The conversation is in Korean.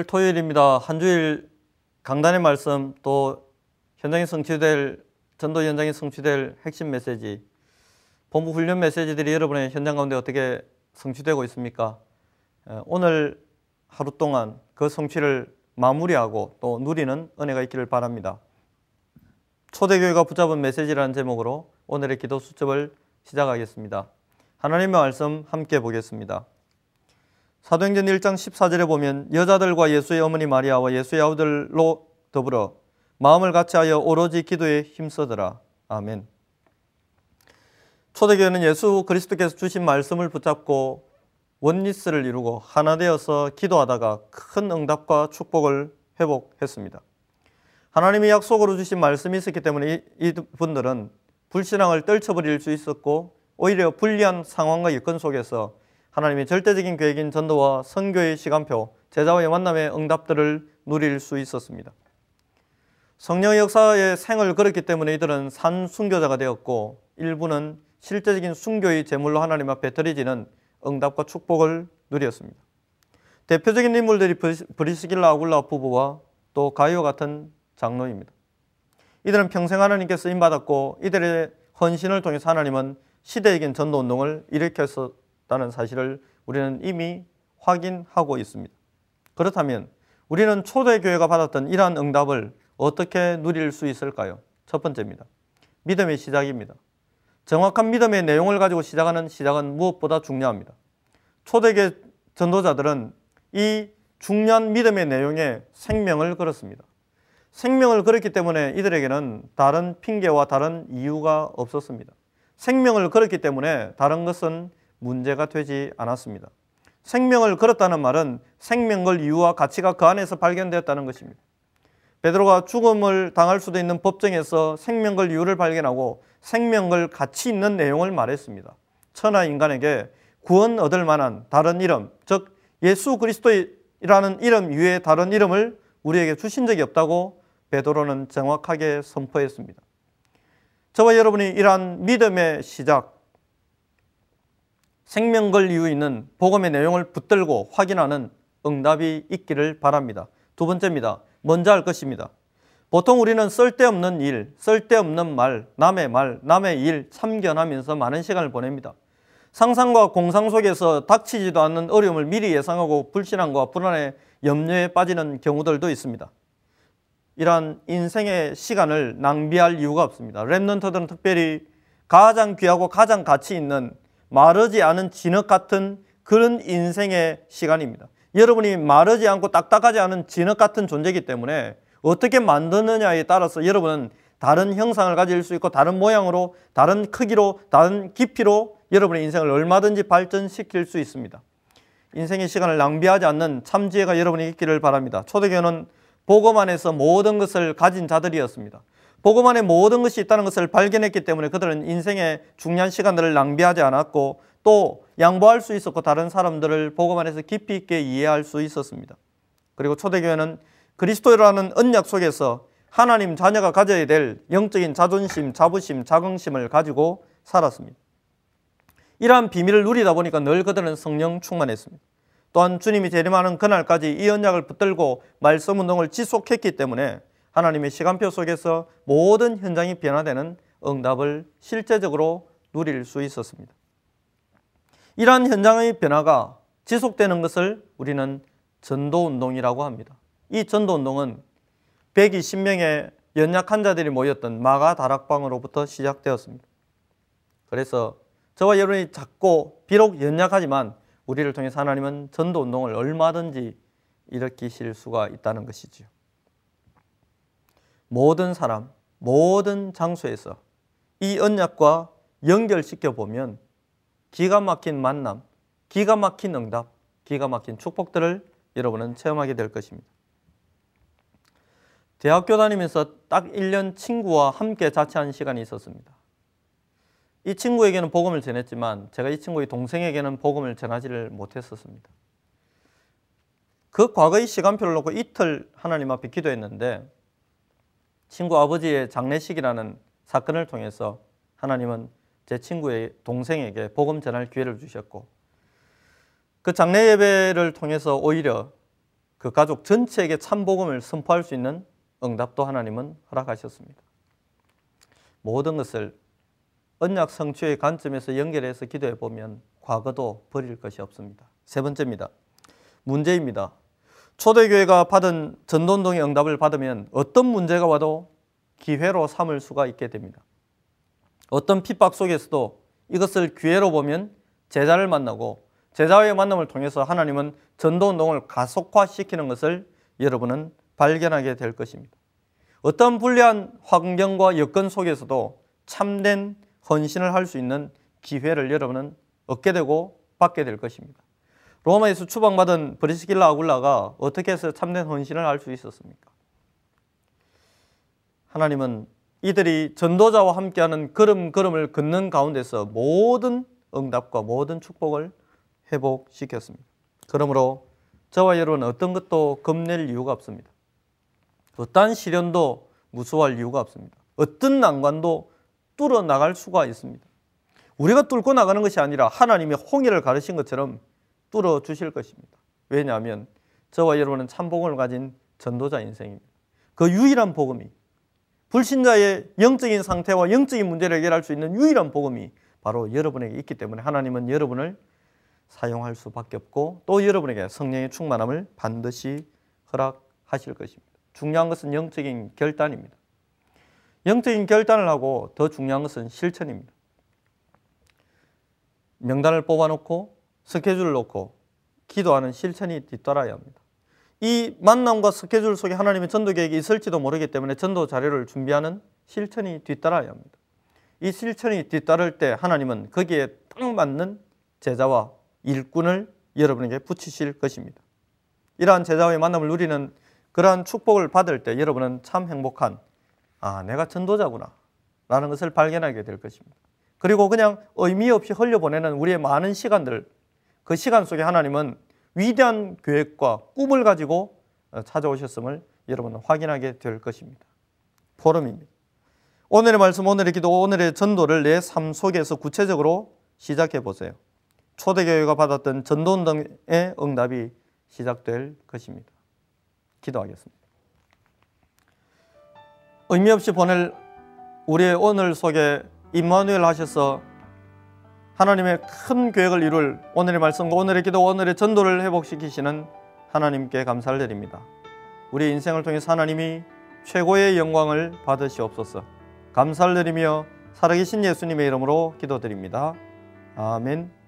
오늘 토요일입니다. 한 주일 강단의 말씀 또 현장에 성취될 전도 현장에 성취될 핵심 메시지 본부 훈련 메시지들이 여러분의 현장 가운데 어떻게 성취되고 있습니까? 오늘 하루 동안 그 성취를 마무리하고 또 누리는 은혜가 있기를 바랍니다. 초대교회가 붙잡은 메시지라는 제목으로 오늘의 기도 수첩을 시작하겠습니다. 하나님의 말씀 함께 보겠습니다. 사도행전 1장 14절에 보면 여자들과 예수의 어머니 마리아와 예수의 아우들로 더불어 마음을 같이하여 오로지 기도에 힘써더라. 아멘. 초대교회는 예수 그리스도께서 주신 말씀을 붙잡고 원리스를 이루고 하나 되어서 기도하다가 큰 응답과 축복을 회복했습니다. 하나님이 약속으로 주신 말씀이 있었기 때문에 이분들은 불신앙을 떨쳐버릴 수 있었고 오히려 불리한 상황과 여건 속에서 하나님의 절대적인 계획인 전도와 선교의 시간표, 제자와의 만남의 응답들을 누릴 수 있었습니다. 성령의 역사의 생을 걸었기 때문에 이들은 산 순교자가 되었고 일부는 실제적인 순교의 제물로 하나님 앞에 드려지는 응답과 축복을 누렸습니다. 대표적인 인물들이 브리스길라 아굴라 부부와 또 가이오 같은 장로입니다. 이들은 평생 하나님께 쓰임 받았고 이들의 헌신을 통해서 하나님은 시대적인 전도 운동을 일으켰 었다는 사실을 우리는 이미 확인하고 있습니다. 그렇다면 우리는 초대교회가 받았던 이러한 응답을 어떻게 누릴 수 있을까요? 첫 번째입니다. 믿음의 시작입니다. 정확한 믿음의 내용을 가지고 시작하는 시작은 무엇보다 중요합니다. 초대교 전도자들은 이 중요한 믿음의 내용에 생명을 걸었습니다. 생명을 걸었기 때문에 이들에게는 다른 핑계와 다른 이유가 없었습니다. 생명을 걸었기 때문에 다른 것은 문제가 되지 않았습니다. 생명을 걸었다는 말은 생명 걸 이유와 가치가 그 안에서 발견되었다는 것입니다. 베드로가 죽음을 당할 수도 있는 법정에서 생명 걸 이유를 발견하고 생명 걸 가치 있는 내용을 말했습니다. 천하 인간에게 구원 얻을 만한 다른 이름, 즉 예수 그리스도라는 이름 이외에 다른 이름을 우리에게 주신 적이 없다고 베드로는 정확하게 선포했습니다. 저와 여러분이 이러한 믿음의 시작, 생명 걸 이유 있는 복음의 내용을 붙들고 확인하는 응답이 있기를 바랍니다. 두 번째입니다. 먼저 할 것입니다. 보통 우리는 쓸데없는 일, 쓸데없는 말, 남의 말, 남의 일 참견하면서 많은 시간을 보냅니다. 상상과 공상 속에서 닥치지도 않는 어려움을 미리 예상하고 불신앙과 불안에 염려에 빠지는 경우들도 있습니다. 이러한 인생의 시간을 낭비할 이유가 없습니다. 랩런터들은 특별히 가장 귀하고 가장 가치 있는 마르지 않은 진흙 같은 그런 인생의 시간입니다. 여러분이 마르지 않고 딱딱하지 않은 진흙 같은 존재이기 때문에 어떻게 만드느냐에 따라서 여러분은 다른 형상을 가질 수 있고 다른 모양으로 다른 크기로 다른 깊이로 여러분의 인생을 얼마든지 발전시킬 수 있습니다. 인생의 시간을 낭비하지 않는 참 지혜가 여러분이 있기를 바랍니다. 초대교회는 복음 안에서 모든 것을 가진 자들이었습니다. 복음 안에 모든 것이 있다는 것을 발견했기 때문에 그들은 인생의 중요한 시간들을 낭비하지 않았고 또 양보할 수 있었고 다른 사람들을 복음 안에서 깊이 있게 이해할 수 있었습니다. 그리고 초대교회는 그리스도라는 언약 속에서 하나님 자녀가 가져야 될 영적인 자존심, 자부심, 자긍심을 가지고 살았습니다. 이러한 비밀을 누리다 보니까 늘 그들은 성령 충만했습니다. 또한 주님이 재림하는 그날까지 이 언약을 붙들고 말씀 운동을 지속했기 때문에 하나님의 시간표 속에서 모든 현장이 변화되는 응답을 실제적으로 누릴 수 있었습니다. 이러한 현장의 변화가 지속되는 것을 우리는 전도운동이라고 합니다. 이 전도운동은 120명의 연약 환자들이 모였던 마가 다락방으로부터 시작되었습니다. 그래서 저와 여러분이 작고 비록 연약하지만 우리를 통해 하나님은 전도운동을 얼마든지 일으키실 수가 있다는 것이지요. 모든 사람, 모든 장소에서 이 언약과 연결시켜 보면 기가 막힌 만남, 기가 막힌 응답, 기가 막힌 축복들을 여러분은 체험하게 될 것입니다. 대학교 다니면서 딱 1년 친구와 함께 자취한 시간이 있었습니다. 이 친구에게는 복음을 전했지만 제가 이 친구의 동생에게는 복음을 전하지를 못했었습니다. 그 과거의 시간표를 놓고 이틀 하나님 앞에 기도했는데 친구 아버지의 장례식이라는 사건을 통해서 하나님은 제 친구의 동생에게 복음 전할 기회를 주셨고 그 장례 예배를 통해서 오히려 그 가족 전체에게 참 복음을 선포할 수 있는 응답도 하나님은 허락하셨습니다. 모든 것을 언약 성취의 관점에서 연결해서 기도해 보면 과거도 버릴 것이 없습니다. 세 번째입니다. 문제입니다. 초대교회가 받은 전도운동의 응답을 받으면 어떤 문제가 와도 기회로 삼을 수가 있게 됩니다. 어떤 핍박 속에서도 이것을 기회로 보면 제자를 만나고 제자와의 만남을 통해서 하나님은 전도운동을 가속화시키는 것을 여러분은 발견하게 될 것입니다. 어떤 불리한 환경과 여건 속에서도 참된 헌신을 할 수 있는 기회를 여러분은 얻게 되고 받게 될 것입니다. 로마에서 추방받은 브리스길라 아굴라가 어떻게 해서 참된 헌신을 할수 있었습니까? 하나님은 이들이 전도자와 함께하는 걸음걸음을 걷는 가운데서 모든 응답과 모든 축복을 회복시켰습니다. 그러므로 저와 여러분은 어떤 것도 겁낼 이유가 없습니다. 어떠한 시련도 무서워할 이유가 없습니다. 어떤 난관도 뚫어 나갈 수가 있습니다. 우리가 뚫고 나가는 것이 아니라 하나님이 홍해를 가르신 것처럼 뚫어 주실 것입니다. 왜냐하면 저와 여러분은 참복을 가진 전도자 인생입니다. 그 유일한 복음이 불신자의 영적인 상태와 영적인 문제를 해결할 수 있는 유일한 복음이 바로 여러분에게 있기 때문에 하나님은 여러분을 사용할 수밖에 없고 또 여러분에게 성령의 충만함을 반드시 허락하실 것입니다. 중요한 것은 영적인 결단입니다. 영적인 결단을 하고 더 중요한 것은 실천입니다. 명단을 뽑아놓고 스케줄을 놓고 기도하는 실천이 뒤따라야 합니다. 이 만남과 스케줄 속에 하나님의 전도 계획이 있을지도 모르기 때문에 전도 자료를 준비하는 실천이 뒤따라야 합니다. 이 실천이 뒤따를 때 하나님은 거기에 딱 맞는 제자와 일꾼을 여러분에게 붙이실 것입니다. 이러한 제자와의 만남을 누리는 그러한 축복을 받을 때 여러분은 참 행복한 아 내가 전도자구나 라는 것을 발견하게 될 것입니다. 그리고 그냥 의미 없이 흘려보내는 우리의 많은 시간들 그 시간 속에 하나님은 위대한 계획과 꿈을 가지고 찾아오셨음을 여러분은 확인하게 될 것입니다. 포럼입니다. 오늘의 말씀, 오늘의 기도, 오늘의 전도를 내 삶 속에서 구체적으로 시작해 보세요. 초대교회가 받았던 전도운동의 응답이 시작될 것입니다. 기도하겠습니다. 의미 없이 보낼 우리의 오늘 속에 임마누엘 하셔서 하나님의 큰 계획을 이룰 오늘의 말씀과 오늘의 기도, 오늘의 전도를 회복시키시는 하나님께 감사를 드립니다. 우리 인생을 통해서 하나님이 최고의 영광을 받으시옵소서. 감사를 드리며 살아계신 예수님의 이름으로 기도드립니다. 아멘.